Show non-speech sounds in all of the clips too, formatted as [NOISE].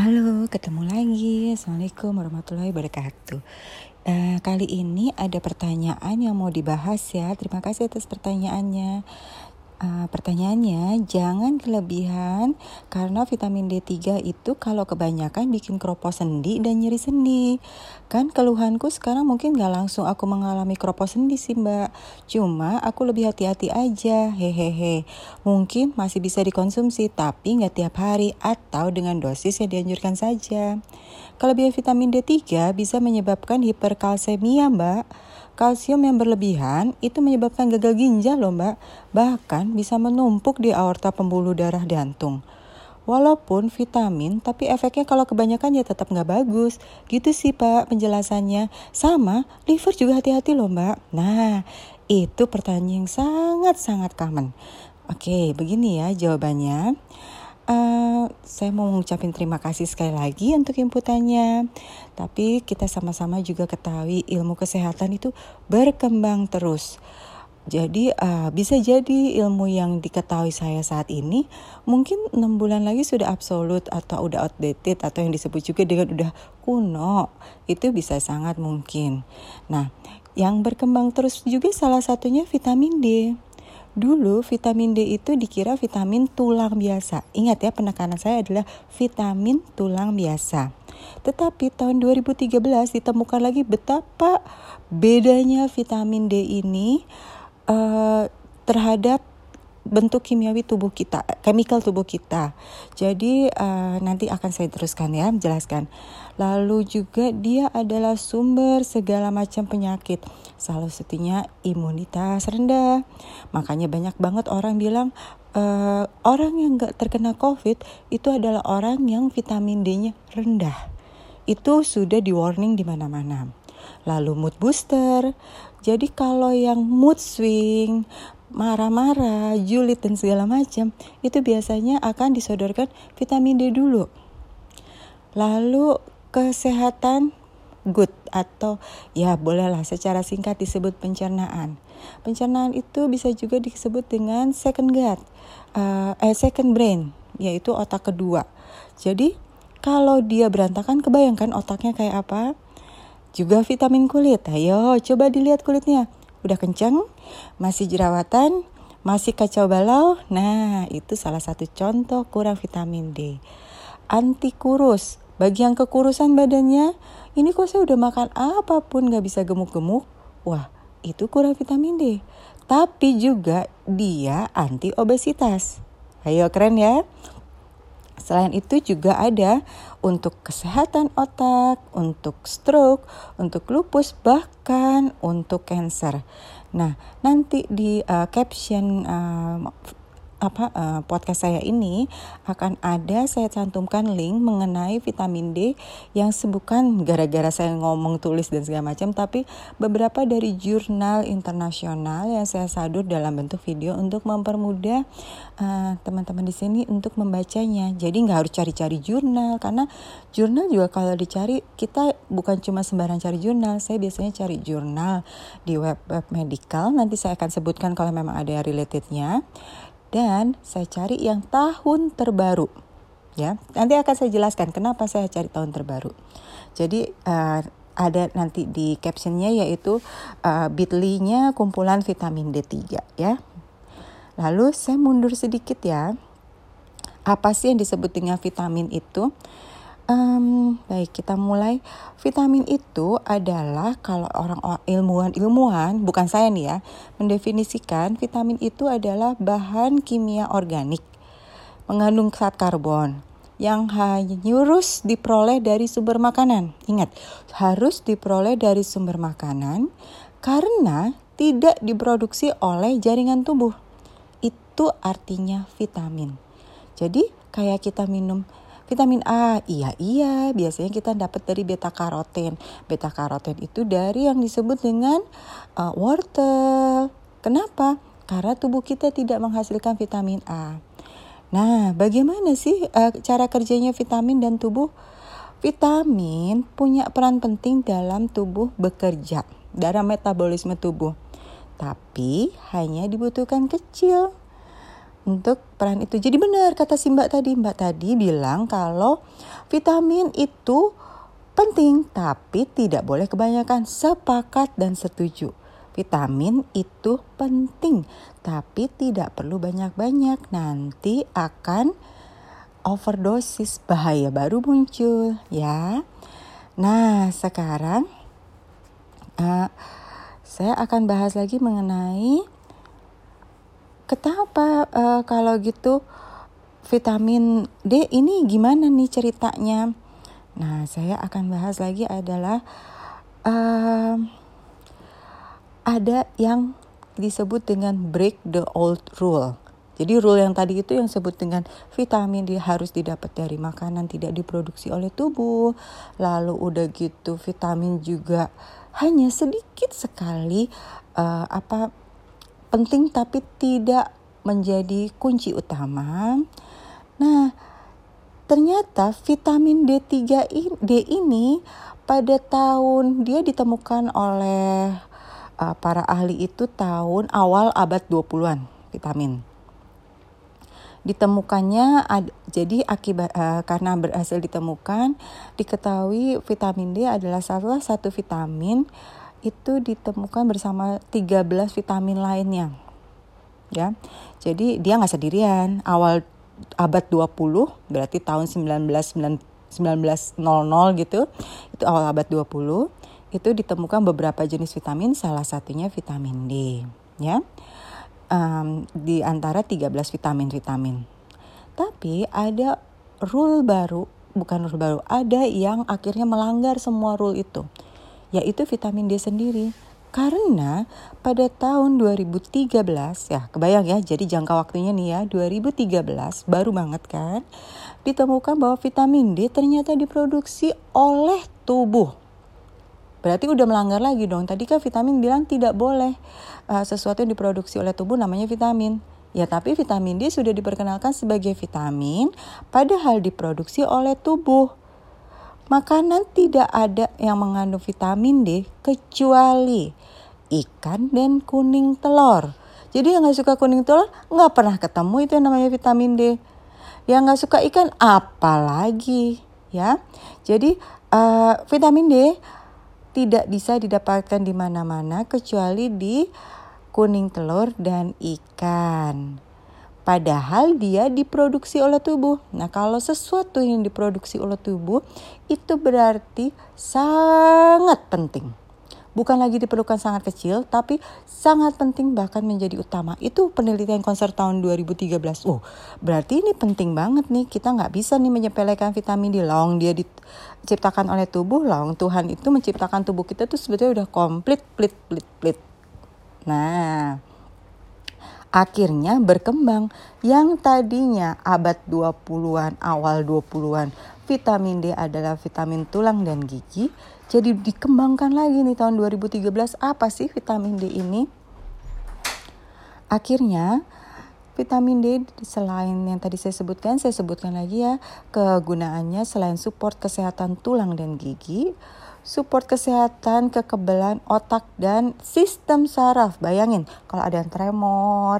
Halo, ketemu lagi. Assalamualaikum warahmatullahi wabarakatuh. Uh, kali ini ada pertanyaan yang mau dibahas ya. Terima kasih atas pertanyaannya. Uh, pertanyaannya, jangan kelebihan karena vitamin D3 itu kalau kebanyakan bikin keropos sendi dan nyeri sendi. Kan keluhanku sekarang mungkin gak langsung aku mengalami keropos sendi sih mbak. Cuma aku lebih hati-hati aja, hehehe. Mungkin masih bisa dikonsumsi tapi gak tiap hari atau dengan dosis yang dianjurkan saja. Kelebihan vitamin D3 bisa menyebabkan hiperkalsemia mbak Kalsium yang berlebihan itu menyebabkan gagal ginjal loh mbak, bahkan bisa menumpuk di aorta pembuluh darah jantung. Walaupun vitamin, tapi efeknya kalau kebanyakan ya tetap nggak bagus. Gitu sih pak penjelasannya. Sama, liver juga hati-hati loh mbak. Nah, itu pertanyaan yang sangat-sangat common. Oke, begini ya jawabannya. Uh, saya mau mengucapkan terima kasih sekali lagi untuk inputannya. Tapi kita sama-sama juga ketahui ilmu kesehatan itu berkembang terus. Jadi uh, bisa jadi ilmu yang diketahui saya saat ini mungkin enam bulan lagi sudah absolut atau udah outdated atau yang disebut juga dengan udah kuno. Itu bisa sangat mungkin. Nah, yang berkembang terus juga salah satunya vitamin D. Dulu vitamin D itu dikira vitamin tulang biasa. Ingat ya penekanan saya adalah vitamin tulang biasa. Tetapi tahun 2013 ditemukan lagi betapa bedanya vitamin D ini uh, terhadap bentuk kimiawi tubuh kita, chemical tubuh kita. Jadi uh, nanti akan saya teruskan ya, menjelaskan. Lalu juga dia adalah sumber segala macam penyakit. Salah satunya imunitas rendah. Makanya banyak banget orang bilang uh, orang yang gak terkena COVID itu adalah orang yang vitamin D-nya rendah. Itu sudah di warning di mana-mana. Lalu mood booster. Jadi kalau yang mood swing, marah-marah, julid dan segala macam, itu biasanya akan disodorkan vitamin D dulu. Lalu kesehatan good atau ya bolehlah secara singkat disebut pencernaan. Pencernaan itu bisa juga disebut dengan second gut, uh, eh second brain, yaitu otak kedua. Jadi kalau dia berantakan, kebayangkan otaknya kayak apa? Juga vitamin kulit. Ayo coba dilihat kulitnya udah kenceng, masih jerawatan, masih kacau balau, nah itu salah satu contoh kurang vitamin D. Anti kurus, bagi yang kekurusan badannya, ini kok saya udah makan apa pun gak bisa gemuk-gemuk, wah itu kurang vitamin D. Tapi juga dia anti obesitas. Ayo keren ya. Selain itu juga ada untuk kesehatan otak, untuk stroke, untuk lupus, bahkan untuk cancer. Nah, nanti di uh, caption uh, apa uh, podcast saya ini akan ada saya cantumkan link mengenai vitamin D yang bukan gara-gara saya ngomong tulis dan segala macam tapi beberapa dari jurnal internasional yang saya sadur dalam bentuk video untuk mempermudah eh, teman-teman di sini untuk membacanya. Jadi nggak harus cari-cari jurnal karena jurnal juga kalau dicari kita bukan cuma sembarang cari jurnal saya biasanya cari jurnal di web web medical. Nanti saya akan sebutkan kalau memang ada relatednya dan saya cari yang tahun terbaru. Ya nanti akan saya jelaskan kenapa saya cari tahun terbaru. Jadi uh, ada nanti di captionnya yaitu uh, bitly-nya kumpulan vitamin D3 ya. Lalu saya mundur sedikit ya. Apa sih yang disebut dengan vitamin itu Um, baik, kita mulai. Vitamin itu adalah kalau orang ilmuwan-ilmuwan, bukan saya nih ya, mendefinisikan vitamin itu adalah bahan kimia organik mengandung zat karbon yang harus diperoleh dari sumber makanan. Ingat, harus diperoleh dari sumber makanan karena tidak diproduksi oleh jaringan tubuh. Itu artinya vitamin. Jadi, kayak kita minum Vitamin A, iya iya, biasanya kita dapat dari beta karoten. Beta karoten itu dari yang disebut dengan uh, wortel. Kenapa? Karena tubuh kita tidak menghasilkan vitamin A. Nah, bagaimana sih uh, cara kerjanya vitamin dan tubuh? Vitamin punya peran penting dalam tubuh bekerja, dalam metabolisme tubuh. Tapi hanya dibutuhkan kecil untuk peran itu. Jadi benar kata si Mbak tadi. Mbak tadi bilang kalau vitamin itu penting tapi tidak boleh kebanyakan. Sepakat dan setuju. Vitamin itu penting tapi tidak perlu banyak-banyak. Nanti akan overdosis bahaya baru muncul ya. Nah, sekarang uh, saya akan bahas lagi mengenai Kenapa uh, kalau gitu vitamin D ini gimana nih ceritanya? Nah, saya akan bahas lagi adalah uh, ada yang disebut dengan break the old rule. Jadi rule yang tadi itu yang sebut dengan vitamin D harus didapat dari makanan tidak diproduksi oleh tubuh. Lalu udah gitu vitamin juga hanya sedikit sekali uh, apa penting tapi tidak menjadi kunci utama. Nah, ternyata vitamin D3 ini, D ini pada tahun dia ditemukan oleh uh, para ahli itu tahun awal abad 20-an vitamin. Ditemukannya ad, jadi akibat uh, karena berhasil ditemukan diketahui vitamin D adalah salah satu vitamin itu ditemukan bersama 13 vitamin lainnya. Ya. Jadi dia nggak sendirian. Awal abad 20 berarti tahun 1900 gitu. Itu awal abad 20 itu ditemukan beberapa jenis vitamin salah satunya vitamin D, ya. Um, di antara 13 vitamin-vitamin. Tapi ada rule baru, bukan rule baru, ada yang akhirnya melanggar semua rule itu yaitu vitamin D sendiri. Karena pada tahun 2013 ya kebayang ya jadi jangka waktunya nih ya 2013 baru banget kan ditemukan bahwa vitamin D ternyata diproduksi oleh tubuh. Berarti udah melanggar lagi dong. Tadi kan vitamin bilang tidak boleh uh, sesuatu yang diproduksi oleh tubuh namanya vitamin. Ya tapi vitamin D sudah diperkenalkan sebagai vitamin padahal diproduksi oleh tubuh. Makanan tidak ada yang mengandung vitamin D kecuali ikan dan kuning telur. Jadi yang nggak suka kuning telur nggak pernah ketemu itu yang namanya vitamin D. Yang nggak suka ikan apalagi ya. Jadi uh, vitamin D tidak bisa didapatkan di mana-mana kecuali di kuning telur dan ikan. Padahal dia diproduksi oleh tubuh. Nah, kalau sesuatu yang diproduksi oleh tubuh itu berarti sangat penting. Bukan lagi diperlukan sangat kecil, tapi sangat penting bahkan menjadi utama. Itu penelitian konser tahun 2013. Oh, berarti ini penting banget nih. Kita nggak bisa nih menyepelekan vitamin D. Long dia diciptakan oleh tubuh, long Tuhan itu menciptakan tubuh kita tuh sebetulnya udah komplit, plit, plit, plit. Nah, akhirnya berkembang yang tadinya abad 20-an, awal 20-an vitamin D adalah vitamin tulang dan gigi. Jadi dikembangkan lagi nih tahun 2013 apa sih vitamin D ini? Akhirnya vitamin D selain yang tadi saya sebutkan, saya sebutkan lagi ya kegunaannya selain support kesehatan tulang dan gigi, support kesehatan, kekebalan otak dan sistem saraf. Bayangin kalau ada yang tremor,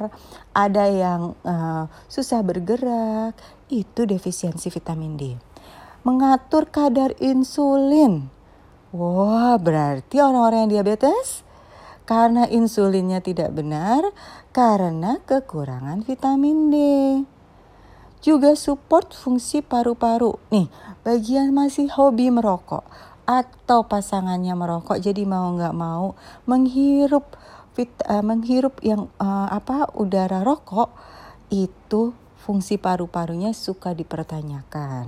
ada yang uh, susah bergerak, itu defisiensi vitamin D. Mengatur kadar insulin. Wah, berarti orang-orang yang diabetes karena insulinnya tidak benar karena kekurangan vitamin D. Juga support fungsi paru-paru. Nih, bagian masih hobi merokok atau pasangannya merokok jadi mau nggak mau menghirup fit, uh, menghirup yang uh, apa udara rokok itu fungsi paru-parunya suka dipertanyakan.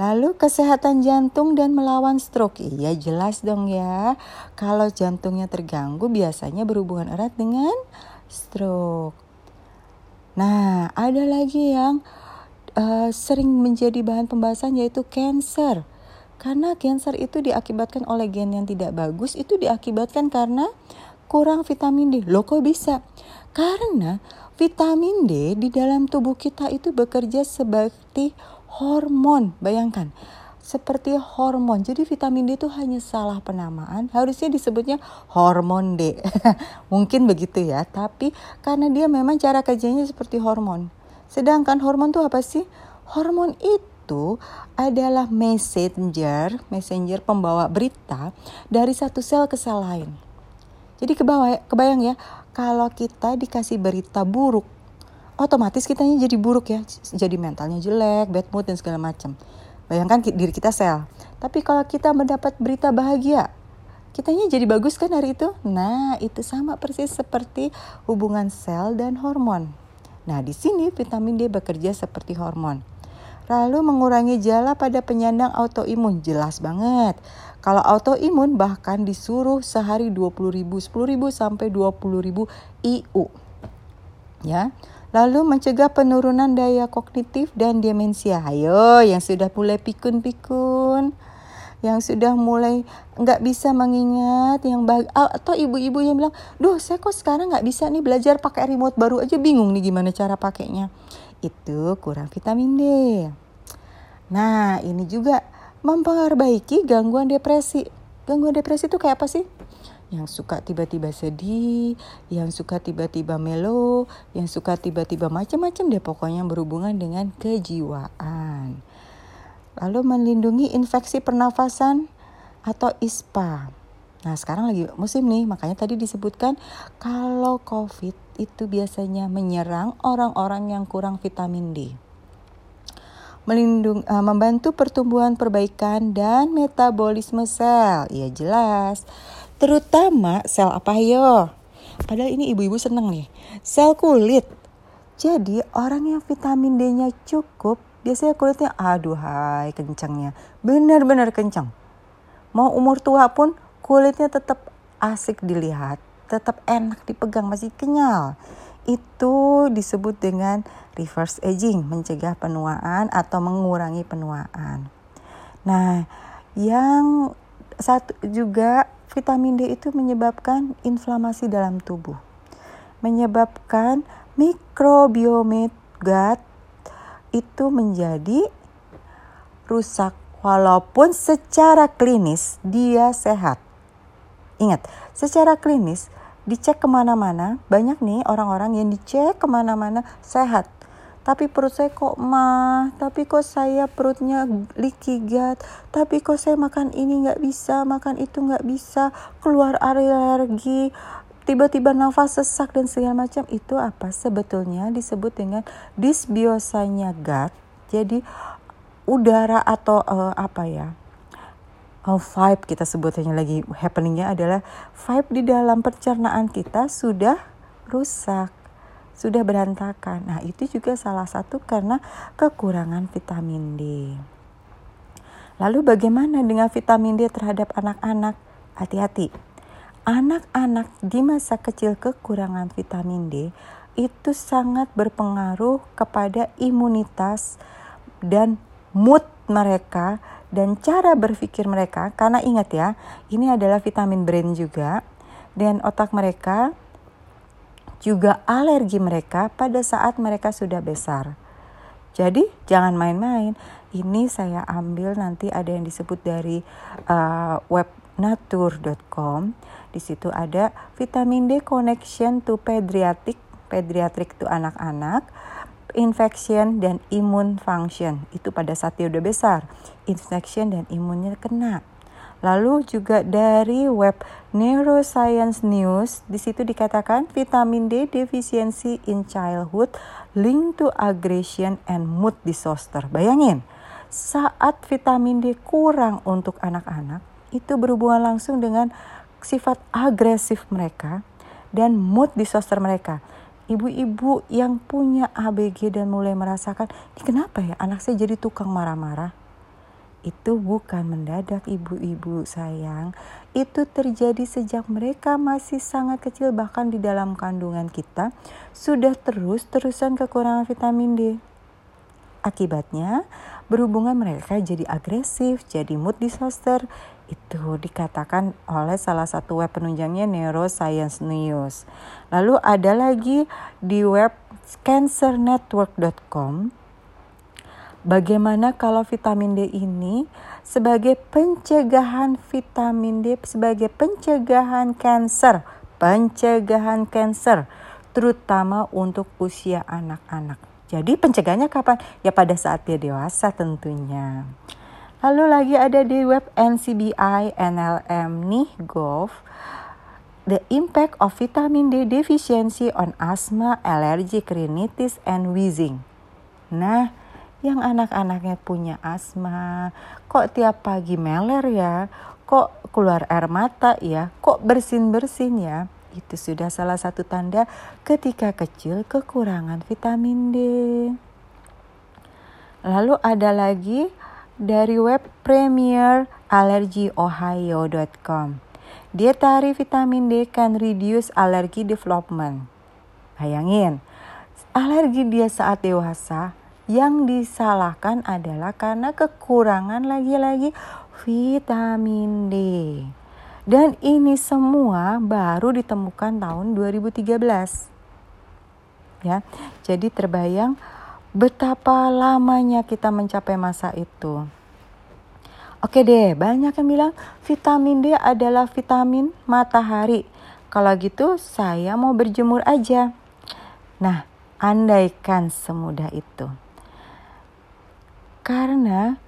Lalu kesehatan jantung dan melawan stroke. Iya jelas dong ya. Kalau jantungnya terganggu biasanya berhubungan erat dengan stroke. Nah, ada lagi yang uh, sering menjadi bahan pembahasan yaitu cancer. Karena cancer itu diakibatkan oleh gen yang tidak bagus, itu diakibatkan karena kurang vitamin D. Loh kok bisa? Karena vitamin D di dalam tubuh kita itu bekerja seperti hormon. Bayangkan, seperti hormon. Jadi vitamin D itu hanya salah penamaan, harusnya disebutnya hormon D. [LAUGHS] Mungkin begitu ya, tapi karena dia memang cara kerjanya seperti hormon. Sedangkan hormon itu apa sih? Hormon itu adalah messenger, messenger pembawa berita dari satu sel ke sel lain. Jadi kebawa, kebayang ya, kalau kita dikasih berita buruk otomatis kitanya jadi buruk ya jadi mentalnya jelek bad mood dan segala macam. Bayangkan diri kita sel. Tapi kalau kita mendapat berita bahagia kitanya jadi bagus kan hari itu? Nah itu sama persis seperti hubungan sel dan hormon. Nah di sini vitamin D bekerja seperti hormon Lalu mengurangi jala pada penyandang autoimun, jelas banget. Kalau autoimun bahkan disuruh sehari 20 ribu, 10 ribu sampai 20 ribu IU. Ya, Lalu mencegah penurunan daya kognitif dan demensia. Ayo yang sudah mulai pikun-pikun, yang sudah mulai nggak bisa mengingat, yang bag atau ibu-ibu yang bilang, duh saya kok sekarang nggak bisa nih belajar pakai remote baru aja bingung nih gimana cara pakainya. Itu kurang vitamin D. Nah ini juga memperbaiki gangguan depresi. Gangguan depresi itu kayak apa sih? yang suka tiba-tiba sedih, yang suka tiba-tiba melo, yang suka tiba-tiba macam-macam deh pokoknya berhubungan dengan kejiwaan. Lalu melindungi infeksi pernafasan atau ISPA. Nah sekarang lagi musim nih, makanya tadi disebutkan kalau COVID itu biasanya menyerang orang-orang yang kurang vitamin D melindung, uh, membantu pertumbuhan perbaikan dan metabolisme sel. Ya jelas. Terutama sel apa yo? Padahal ini ibu-ibu seneng nih. Sel kulit. Jadi orang yang vitamin D-nya cukup, biasanya kulitnya aduhai kencangnya. Benar-benar kencang. Mau umur tua pun kulitnya tetap asik dilihat, tetap enak dipegang, masih kenyal. Itu disebut dengan reverse aging, mencegah penuaan atau mengurangi penuaan. Nah, yang satu juga vitamin D itu menyebabkan inflamasi dalam tubuh. Menyebabkan mikrobiome gut itu menjadi rusak walaupun secara klinis dia sehat. Ingat, secara klinis dicek ke mana-mana, banyak nih orang-orang yang dicek ke mana-mana sehat tapi perut saya kok mah, tapi kok saya perutnya leaky gut, tapi kok saya makan ini nggak bisa, makan itu nggak bisa, keluar alergi, tiba-tiba nafas sesak dan segala macam itu apa sebetulnya disebut dengan disbiosanya gut. Jadi udara atau uh, apa ya? Oh, vibe kita sebutnya lagi happeningnya adalah vibe di dalam pencernaan kita sudah rusak sudah berantakan. Nah, itu juga salah satu karena kekurangan vitamin D. Lalu bagaimana dengan vitamin D terhadap anak-anak? Hati-hati. Anak-anak di masa kecil kekurangan vitamin D itu sangat berpengaruh kepada imunitas dan mood mereka dan cara berpikir mereka karena ingat ya ini adalah vitamin brain juga dan otak mereka juga alergi mereka pada saat mereka sudah besar. Jadi jangan main-main. Ini saya ambil nanti ada yang disebut dari uh, web nature.com. Di situ ada vitamin D connection to pediatric, pediatric itu anak-anak, infection dan immune function. Itu pada saat dia udah besar. Infection dan imunnya kena. Lalu juga dari web Neuroscience News, di situ dikatakan vitamin D deficiency in childhood linked to aggression and mood disorder. Bayangin, saat vitamin D kurang untuk anak-anak, itu berhubungan langsung dengan sifat agresif mereka dan mood disorder mereka. Ibu-ibu yang punya ABG dan mulai merasakan, ini kenapa ya anak saya jadi tukang marah-marah? itu bukan mendadak ibu-ibu sayang. Itu terjadi sejak mereka masih sangat kecil bahkan di dalam kandungan kita sudah terus-terusan kekurangan vitamin D. Akibatnya berhubungan mereka jadi agresif, jadi mood disorder. Itu dikatakan oleh salah satu web penunjangnya Neuroscience News. Lalu ada lagi di web cancernetwork.com Bagaimana kalau vitamin D ini sebagai pencegahan vitamin D sebagai pencegahan kanker, pencegahan kanker terutama untuk usia anak-anak. Jadi pencegahannya kapan? Ya pada saat dia dewasa tentunya. Lalu lagi ada di web NCBI NLM nih Gov The impact of vitamin D deficiency on asthma, allergic rhinitis, and wheezing. Nah, yang anak-anaknya punya asma, kok tiap pagi meler ya, kok keluar air mata ya, kok bersin-bersin ya, itu sudah salah satu tanda ketika kecil kekurangan vitamin D. Lalu ada lagi dari web Premier allergyohio.com. Dietary vitamin D can reduce allergy development. Bayangin, alergi dia saat dewasa yang disalahkan adalah karena kekurangan lagi-lagi vitamin D. Dan ini semua baru ditemukan tahun 2013. Ya. Jadi terbayang betapa lamanya kita mencapai masa itu. Oke deh, banyak yang bilang vitamin D adalah vitamin matahari. Kalau gitu saya mau berjemur aja. Nah, andaikan semudah itu. Karena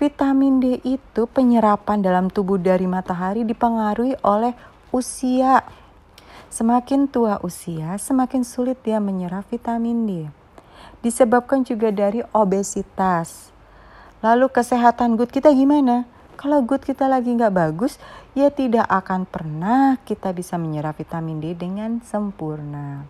vitamin D itu penyerapan dalam tubuh dari matahari dipengaruhi oleh usia. Semakin tua usia, semakin sulit dia menyerap vitamin D. Disebabkan juga dari obesitas. Lalu kesehatan gut kita gimana? Kalau gut kita lagi nggak bagus, ya tidak akan pernah kita bisa menyerap vitamin D dengan sempurna.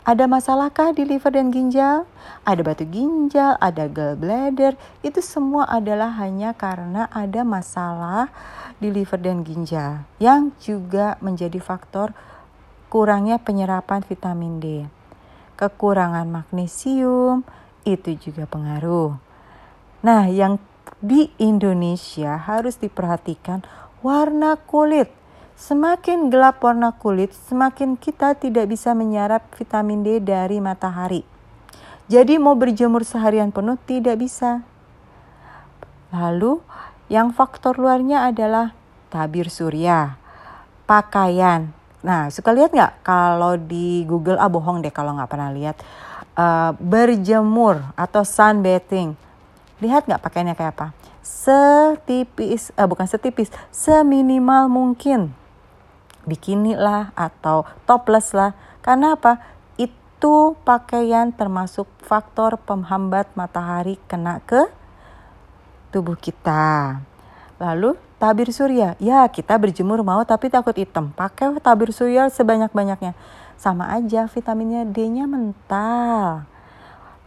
Ada masalahkah di liver dan ginjal? Ada batu ginjal, ada gallbladder. Itu semua adalah hanya karena ada masalah di liver dan ginjal yang juga menjadi faktor kurangnya penyerapan vitamin D. Kekurangan magnesium itu juga pengaruh. Nah, yang di Indonesia harus diperhatikan warna kulit Semakin gelap warna kulit, semakin kita tidak bisa menyerap vitamin D dari matahari. Jadi mau berjemur seharian penuh tidak bisa. Lalu yang faktor luarnya adalah tabir surya, pakaian. Nah suka lihat nggak kalau di Google ah bohong deh kalau nggak pernah lihat uh, berjemur atau sunbathing. Lihat nggak pakaiannya kayak apa? Setipis, uh, bukan setipis, seminimal mungkin bikini lah atau topless lah. Karena apa? Itu pakaian termasuk faktor penghambat matahari kena ke tubuh kita. Lalu tabir surya. Ya, kita berjemur mau tapi takut hitam. Pakai tabir surya sebanyak-banyaknya. Sama aja vitaminnya D-nya mental.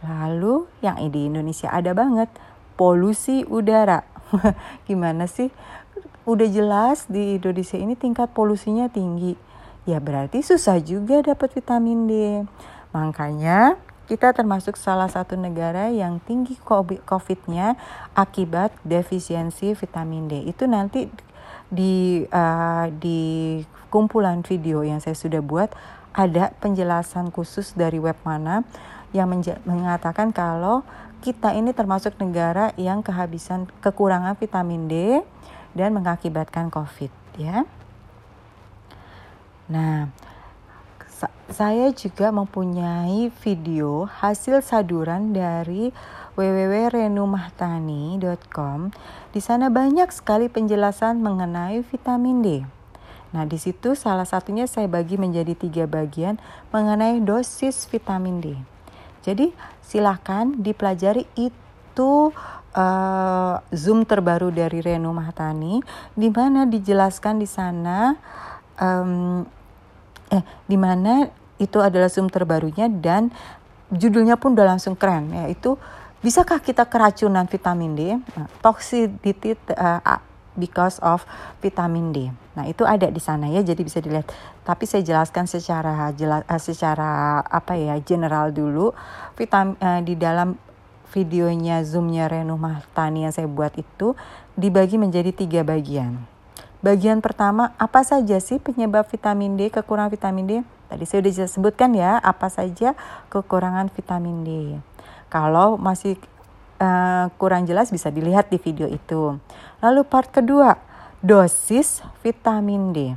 Lalu yang di Indonesia ada banget polusi udara. [LAUGHS] Gimana sih? udah jelas di Indonesia ini tingkat polusinya tinggi. Ya berarti susah juga dapat vitamin D. Makanya kita termasuk salah satu negara yang tinggi COVID-nya akibat defisiensi vitamin D. Itu nanti di uh, di kumpulan video yang saya sudah buat ada penjelasan khusus dari web mana yang mengatakan kalau kita ini termasuk negara yang kehabisan kekurangan vitamin D dan mengakibatkan COVID ya. Nah, saya juga mempunyai video hasil saduran dari www.renumahtani.com. Di sana banyak sekali penjelasan mengenai vitamin D. Nah, di situ salah satunya saya bagi menjadi tiga bagian mengenai dosis vitamin D. Jadi, silakan dipelajari itu uh, Zoom terbaru dari Renu Mahtani di mana dijelaskan di sana um, eh di mana itu adalah Zoom terbarunya dan judulnya pun udah langsung keren yaitu bisakah kita keracunan vitamin D nah, toxicity uh, because of vitamin D. Nah, itu ada di sana ya, jadi bisa dilihat. Tapi saya jelaskan secara jelas secara apa ya, general dulu. Vitamin uh, di dalam videonya zoomnya Renu Mahtani yang saya buat itu dibagi menjadi tiga bagian. Bagian pertama, apa saja sih penyebab vitamin D, kekurangan vitamin D? Tadi saya sudah sebutkan ya, apa saja kekurangan vitamin D. Kalau masih uh, kurang jelas bisa dilihat di video itu. Lalu part kedua, dosis vitamin D.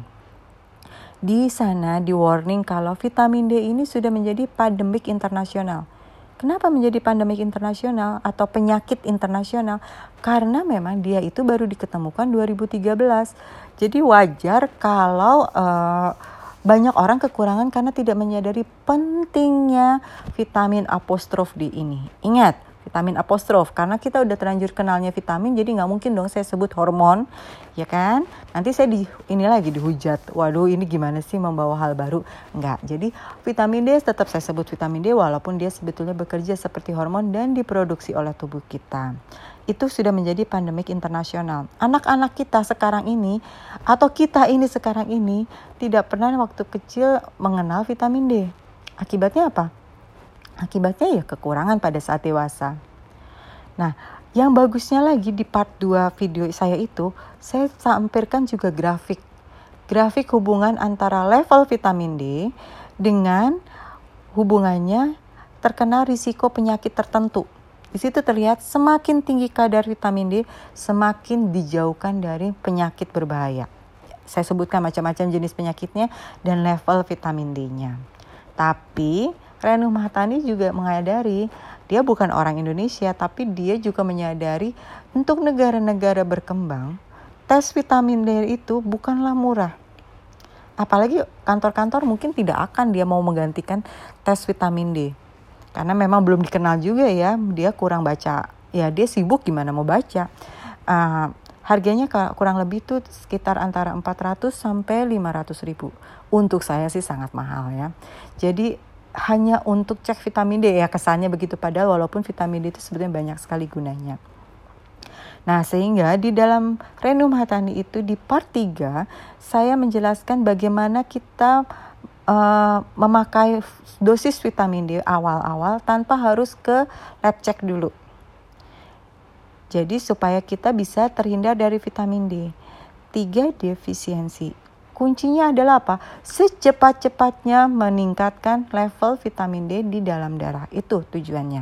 Di sana di warning kalau vitamin D ini sudah menjadi pandemik internasional. Kenapa menjadi pandemik internasional atau penyakit internasional? Karena memang dia itu baru diketemukan 2013. Jadi wajar kalau uh, banyak orang kekurangan karena tidak menyadari pentingnya vitamin apostrof D ini. Ingat, vitamin apostrof karena kita udah terlanjur kenalnya vitamin jadi nggak mungkin dong saya sebut hormon ya kan nanti saya di ini lagi dihujat waduh ini gimana sih membawa hal baru nggak jadi vitamin D tetap saya sebut vitamin D walaupun dia sebetulnya bekerja seperti hormon dan diproduksi oleh tubuh kita itu sudah menjadi pandemik internasional. Anak-anak kita sekarang ini atau kita ini sekarang ini tidak pernah waktu kecil mengenal vitamin D. Akibatnya apa? Akibatnya ya kekurangan pada saat dewasa. Nah, yang bagusnya lagi di part 2 video saya itu, saya sampaikan juga grafik. Grafik hubungan antara level vitamin D dengan hubungannya terkena risiko penyakit tertentu. Di situ terlihat semakin tinggi kadar vitamin D, semakin dijauhkan dari penyakit berbahaya. Saya sebutkan macam-macam jenis penyakitnya dan level vitamin D-nya. Tapi Renu Mahatani juga menyadari dia bukan orang Indonesia tapi dia juga menyadari untuk negara-negara berkembang tes vitamin D itu bukanlah murah. Apalagi kantor-kantor mungkin tidak akan dia mau menggantikan tes vitamin D. Karena memang belum dikenal juga ya, dia kurang baca. Ya dia sibuk gimana mau baca. Uh, harganya kurang lebih tuh sekitar antara 400 sampai 500 ribu. Untuk saya sih sangat mahal ya. Jadi hanya untuk cek vitamin D ya kesannya begitu padahal walaupun vitamin D itu sebetulnya banyak sekali gunanya. Nah, sehingga di dalam Renum Hatani itu di part 3 saya menjelaskan bagaimana kita uh, memakai dosis vitamin D awal-awal tanpa harus ke lab check dulu. Jadi supaya kita bisa terhindar dari vitamin D. Tiga defisiensi Kuncinya adalah apa? Secepat-cepatnya meningkatkan level vitamin D di dalam darah. Itu tujuannya.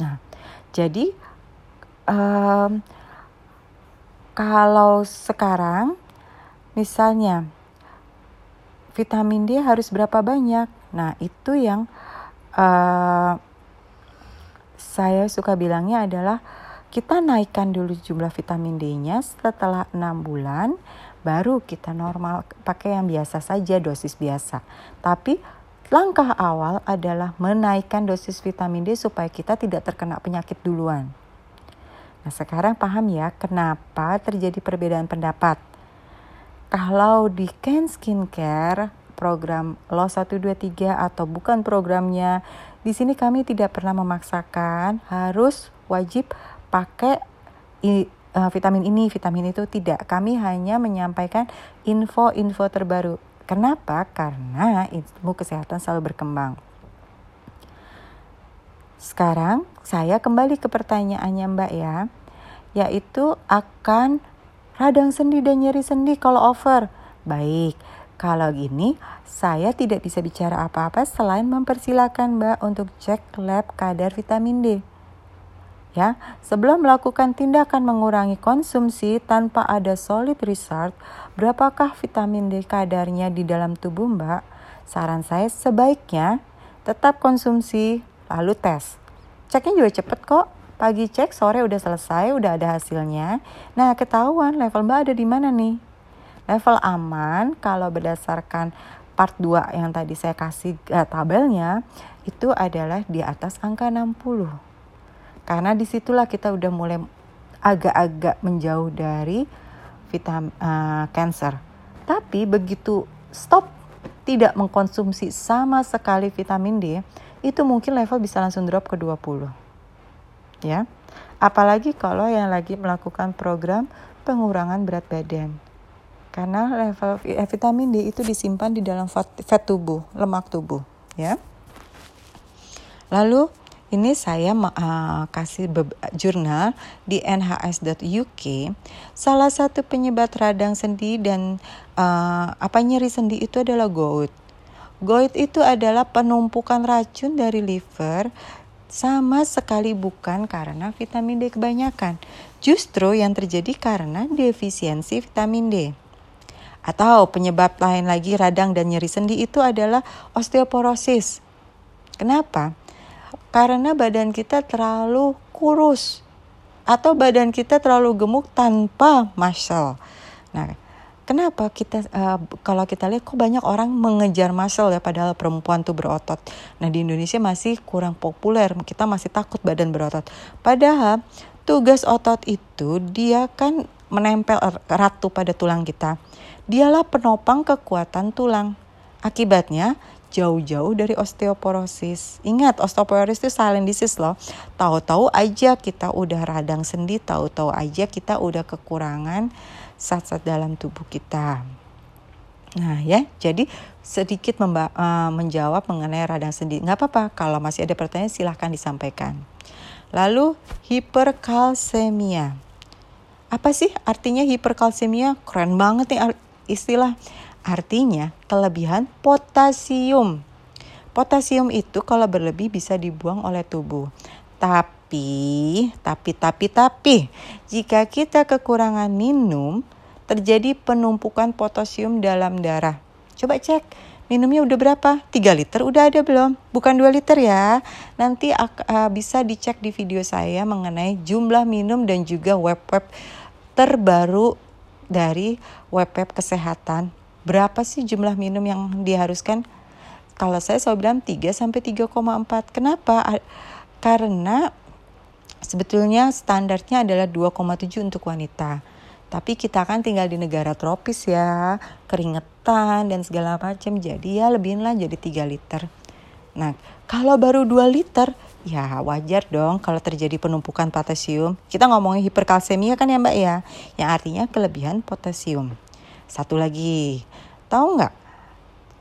Nah, jadi um, kalau sekarang misalnya vitamin D harus berapa banyak? Nah, itu yang uh, saya suka bilangnya adalah kita naikkan dulu jumlah vitamin D-nya setelah 6 bulan baru kita normal pakai yang biasa saja dosis biasa. Tapi langkah awal adalah menaikkan dosis vitamin D supaya kita tidak terkena penyakit duluan. Nah, sekarang paham ya kenapa terjadi perbedaan pendapat. Kalau di Ken Skincare program LO 123 atau bukan programnya, di sini kami tidak pernah memaksakan harus wajib pakai uh, vitamin ini, vitamin itu tidak. Kami hanya menyampaikan info-info terbaru. Kenapa? Karena ilmu kesehatan selalu berkembang. Sekarang saya kembali ke pertanyaannya Mbak ya, yaitu akan radang sendi dan nyeri sendi kalau over. Baik, kalau gini saya tidak bisa bicara apa-apa selain mempersilahkan Mbak untuk cek lab kadar vitamin D ya. Sebelum melakukan tindakan mengurangi konsumsi tanpa ada solid result, berapakah vitamin D kadarnya di dalam tubuh Mbak? Saran saya sebaiknya tetap konsumsi lalu tes. Ceknya juga cepet kok. Pagi cek, sore udah selesai, udah ada hasilnya. Nah, ketahuan level Mbak ada di mana nih? Level aman kalau berdasarkan part 2 yang tadi saya kasih uh, tabelnya itu adalah di atas angka 60. Karena di situlah kita udah mulai agak-agak menjauh dari vitamin uh, cancer. Tapi begitu stop tidak mengkonsumsi sama sekali vitamin D, itu mungkin level bisa langsung drop ke 20. Ya. Apalagi kalau yang lagi melakukan program pengurangan berat badan. Karena level eh, vitamin D itu disimpan di dalam fat, fat tubuh, lemak tubuh, ya. Lalu ini saya uh, kasih jurnal di nhs.uk. Salah satu penyebab radang sendi dan uh, apa nyeri sendi itu adalah gout. Gout itu adalah penumpukan racun dari liver sama sekali bukan karena vitamin D kebanyakan. Justru yang terjadi karena defisiensi vitamin D. Atau penyebab lain lagi radang dan nyeri sendi itu adalah osteoporosis. Kenapa? Karena badan kita terlalu kurus atau badan kita terlalu gemuk tanpa muscle. Nah, Kenapa kita uh, kalau kita lihat kok banyak orang mengejar muscle ya padahal perempuan tuh berotot. Nah di Indonesia masih kurang populer, kita masih takut badan berotot. Padahal tugas otot itu dia kan menempel ratu pada tulang kita. Dialah penopang kekuatan tulang. Akibatnya jauh-jauh dari osteoporosis. Ingat, osteoporosis itu silent disease loh. Tahu-tahu aja kita udah radang sendi, tahu-tahu aja kita udah kekurangan zat-zat dalam tubuh kita. Nah ya, jadi sedikit uh, menjawab mengenai radang sendi. Nggak apa-apa, kalau masih ada pertanyaan silahkan disampaikan. Lalu hiperkalsemia. Apa sih artinya hiperkalsemia? Keren banget nih istilah. Artinya kelebihan potasium. Potasium itu kalau berlebih bisa dibuang oleh tubuh. Tapi, tapi, tapi, tapi, jika kita kekurangan minum, terjadi penumpukan potasium dalam darah. Coba cek, minumnya udah berapa? 3 liter udah ada belum? Bukan 2 liter ya. Nanti uh, bisa dicek di video saya mengenai jumlah minum dan juga web-web terbaru dari web-web kesehatan. Berapa sih jumlah minum yang diharuskan? Kalau saya selalu bilang 3 sampai 3,4. Kenapa? Karena Sebetulnya standarnya adalah 2,7 untuk wanita. Tapi kita kan tinggal di negara tropis ya, keringetan dan segala macam. Jadi ya lebihin lah jadi 3 liter. Nah, kalau baru 2 liter, ya wajar dong kalau terjadi penumpukan potasium. Kita ngomongin hiperkalsemia kan ya mbak ya, yang artinya kelebihan potasium. Satu lagi, tahu nggak?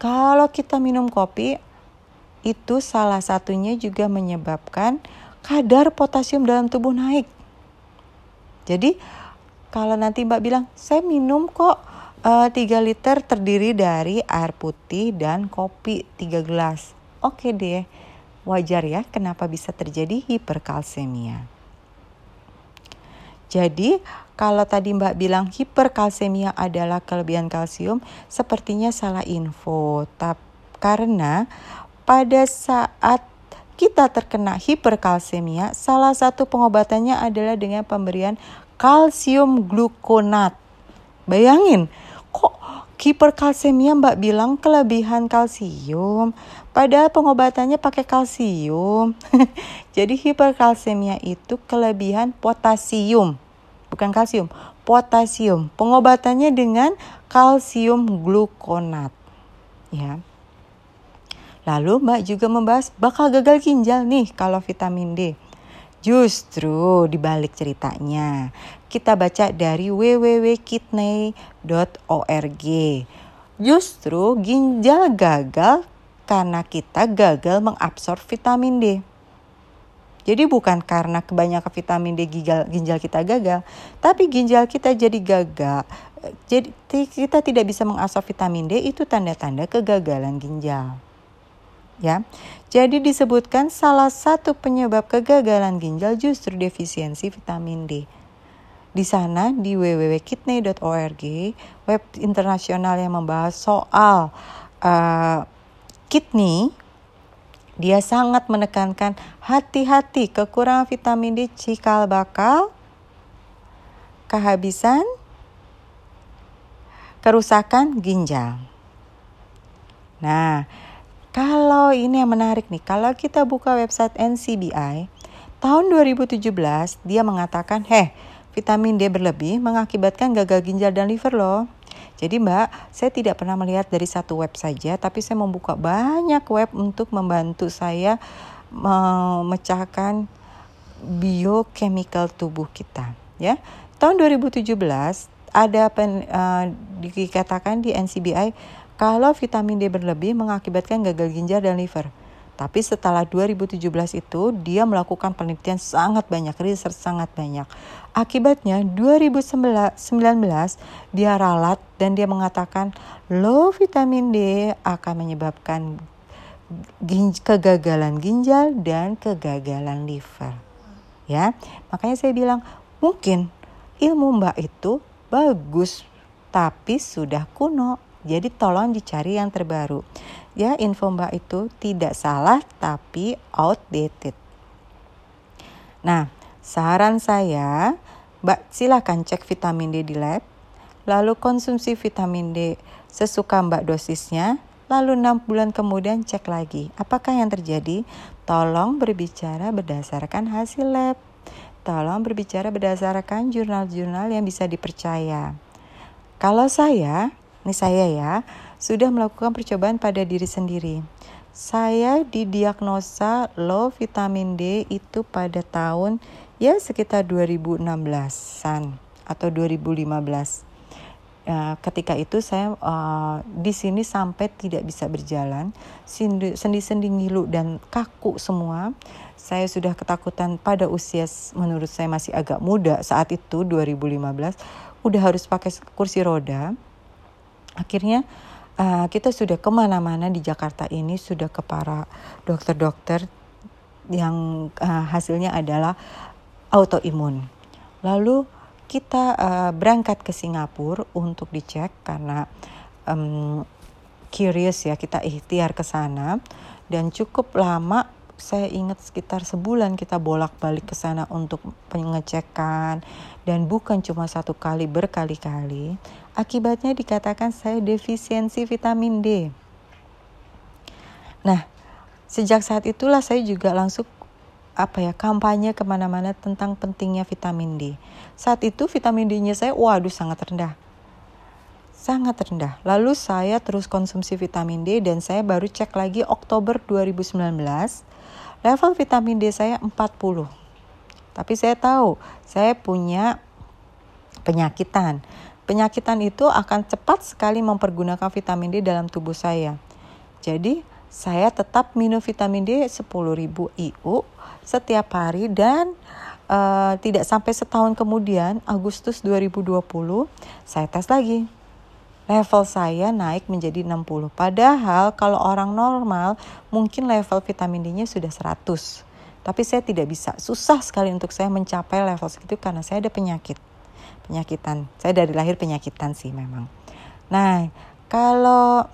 Kalau kita minum kopi, itu salah satunya juga menyebabkan kadar potasium dalam tubuh naik. Jadi kalau nanti Mbak bilang, saya minum kok eh, 3 liter terdiri dari air putih dan kopi 3 gelas. Oke deh, wajar ya kenapa bisa terjadi hiperkalsemia. Jadi kalau tadi Mbak bilang hiperkalsemia adalah kelebihan kalsium, sepertinya salah info. Tapi karena pada saat kita terkena hiperkalsemia, salah satu pengobatannya adalah dengan pemberian kalsium glukonat. Bayangin, kok hiperkalsemia Mbak bilang kelebihan kalsium, padahal pengobatannya pakai kalsium. [LAUGHS] Jadi hiperkalsemia itu kelebihan potasium, bukan kalsium, potasium. Pengobatannya dengan kalsium glukonat. Ya. Lalu Mbak juga membahas bakal gagal ginjal nih kalau vitamin D. Justru dibalik ceritanya, kita baca dari www.kidney.org. Justru ginjal gagal karena kita gagal mengabsorb vitamin D. Jadi bukan karena kebanyakan vitamin D ginjal, ginjal kita gagal, tapi ginjal kita jadi gagal. Jadi kita tidak bisa mengabsorb vitamin D itu tanda-tanda kegagalan ginjal ya. Jadi disebutkan salah satu penyebab kegagalan ginjal justru defisiensi vitamin D. Di sana di www.kidney.org, web internasional yang membahas soal uh, kidney, dia sangat menekankan hati-hati kekurangan vitamin D cikal bakal kehabisan kerusakan ginjal. Nah, kalau ini yang menarik nih, kalau kita buka website NCBI, tahun 2017 dia mengatakan, heh, vitamin D berlebih mengakibatkan gagal ginjal dan liver loh. Jadi mbak, saya tidak pernah melihat dari satu web saja, tapi saya membuka banyak web untuk membantu saya memecahkan biochemical tubuh kita. Ya, tahun 2017 ada pen, uh, dikatakan di NCBI kalau vitamin D berlebih mengakibatkan gagal ginjal dan liver. Tapi setelah 2017 itu dia melakukan penelitian sangat banyak, riset sangat banyak. Akibatnya 2019 dia ralat dan dia mengatakan low vitamin D akan menyebabkan kegagalan ginjal dan kegagalan liver. Ya, makanya saya bilang mungkin ilmu Mbak itu bagus tapi sudah kuno. Jadi tolong dicari yang terbaru. Ya, info Mbak itu tidak salah tapi outdated. Nah, saran saya, Mbak silakan cek vitamin D di lab, lalu konsumsi vitamin D sesuka Mbak dosisnya, lalu enam bulan kemudian cek lagi. Apakah yang terjadi? Tolong berbicara berdasarkan hasil lab. Tolong berbicara berdasarkan jurnal-jurnal yang bisa dipercaya. Kalau saya, ini saya ya, sudah melakukan percobaan pada diri sendiri. Saya didiagnosa low vitamin D itu pada tahun ya sekitar 2016-an atau 2015. Ya, ketika itu saya uh, di sini sampai tidak bisa berjalan, sendi-sendi ngilu dan kaku semua. Saya sudah ketakutan pada usia menurut saya masih agak muda saat itu 2015 udah harus pakai kursi roda akhirnya uh, kita sudah ke mana-mana di Jakarta ini sudah ke para dokter-dokter yang uh, hasilnya adalah autoimun lalu kita uh, berangkat ke Singapura untuk dicek karena um, curious ya kita ikhtiar ke sana dan cukup lama saya ingat sekitar sebulan kita bolak-balik ke sana untuk pengecekan dan bukan cuma satu kali berkali-kali. Akibatnya dikatakan saya defisiensi vitamin D. Nah, sejak saat itulah saya juga langsung apa ya kampanye ke mana-mana tentang pentingnya vitamin D. Saat itu vitamin D-nya saya waduh sangat rendah sangat rendah. Lalu saya terus konsumsi vitamin D dan saya baru cek lagi Oktober 2019 Level vitamin D saya 40. Tapi saya tahu saya punya penyakitan. Penyakitan itu akan cepat sekali mempergunakan vitamin D dalam tubuh saya. Jadi saya tetap minum vitamin D 10.000 IU setiap hari dan uh, tidak sampai setahun kemudian Agustus 2020 saya tes lagi level saya naik menjadi 60. Padahal kalau orang normal mungkin level vitamin D-nya sudah 100. Tapi saya tidak bisa. Susah sekali untuk saya mencapai level segitu karena saya ada penyakit. Penyakitan. Saya dari lahir penyakitan sih memang. Nah, kalau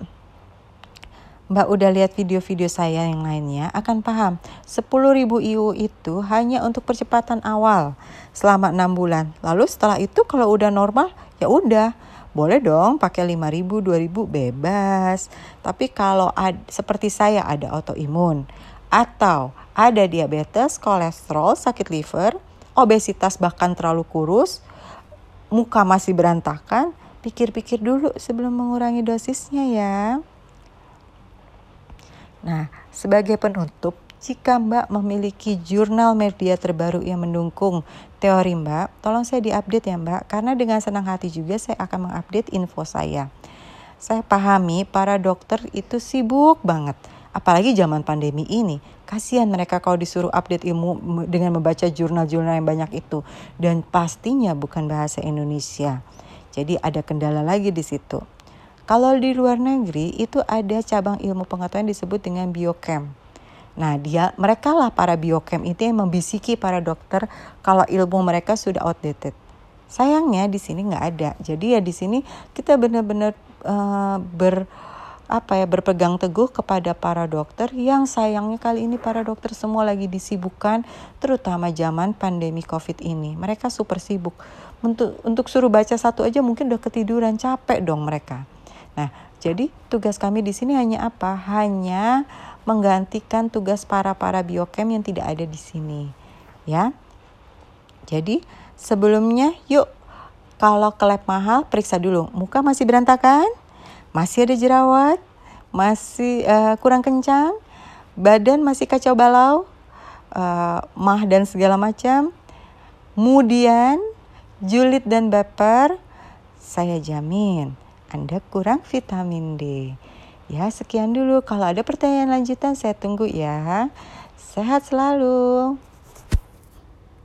Mbak udah lihat video-video saya yang lainnya akan paham 10.000 IU itu hanya untuk percepatan awal selama 6 bulan. Lalu setelah itu kalau udah normal ya udah boleh dong pakai 5000 2000 bebas. Tapi kalau ad, seperti saya ada autoimun atau ada diabetes, kolesterol, sakit liver, obesitas bahkan terlalu kurus, muka masih berantakan, pikir-pikir dulu sebelum mengurangi dosisnya ya. Nah, sebagai penutup, jika Mbak memiliki jurnal media terbaru yang mendukung teori Mbak, tolong saya diupdate ya Mbak, karena dengan senang hati juga saya akan mengupdate info saya. Saya pahami para dokter itu sibuk banget, apalagi zaman pandemi ini. Kasihan mereka kalau disuruh update ilmu dengan membaca jurnal-jurnal yang banyak itu dan pastinya bukan bahasa Indonesia. Jadi ada kendala lagi di situ. Kalau di luar negeri itu ada cabang ilmu pengetahuan disebut dengan biochem. Nah, dia mereka lah para biochem itu yang membisiki para dokter kalau ilmu mereka sudah outdated. Sayangnya di sini nggak ada. Jadi ya di sini kita benar-benar uh, ber apa ya berpegang teguh kepada para dokter yang sayangnya kali ini para dokter semua lagi disibukkan terutama zaman pandemi covid ini mereka super sibuk untuk untuk suruh baca satu aja mungkin udah ketiduran capek dong mereka nah jadi tugas kami di sini hanya apa hanya menggantikan tugas para-para biochem yang tidak ada di sini. Ya. Jadi, sebelumnya yuk kalau ke mahal periksa dulu. Muka masih berantakan? Masih ada jerawat? Masih uh, kurang kencang? Badan masih kacau balau? Uh, mah dan segala macam? Kemudian julid dan baper, saya jamin Anda kurang vitamin D. Ya, sekian dulu. Kalau ada pertanyaan lanjutan, saya tunggu ya. Sehat selalu.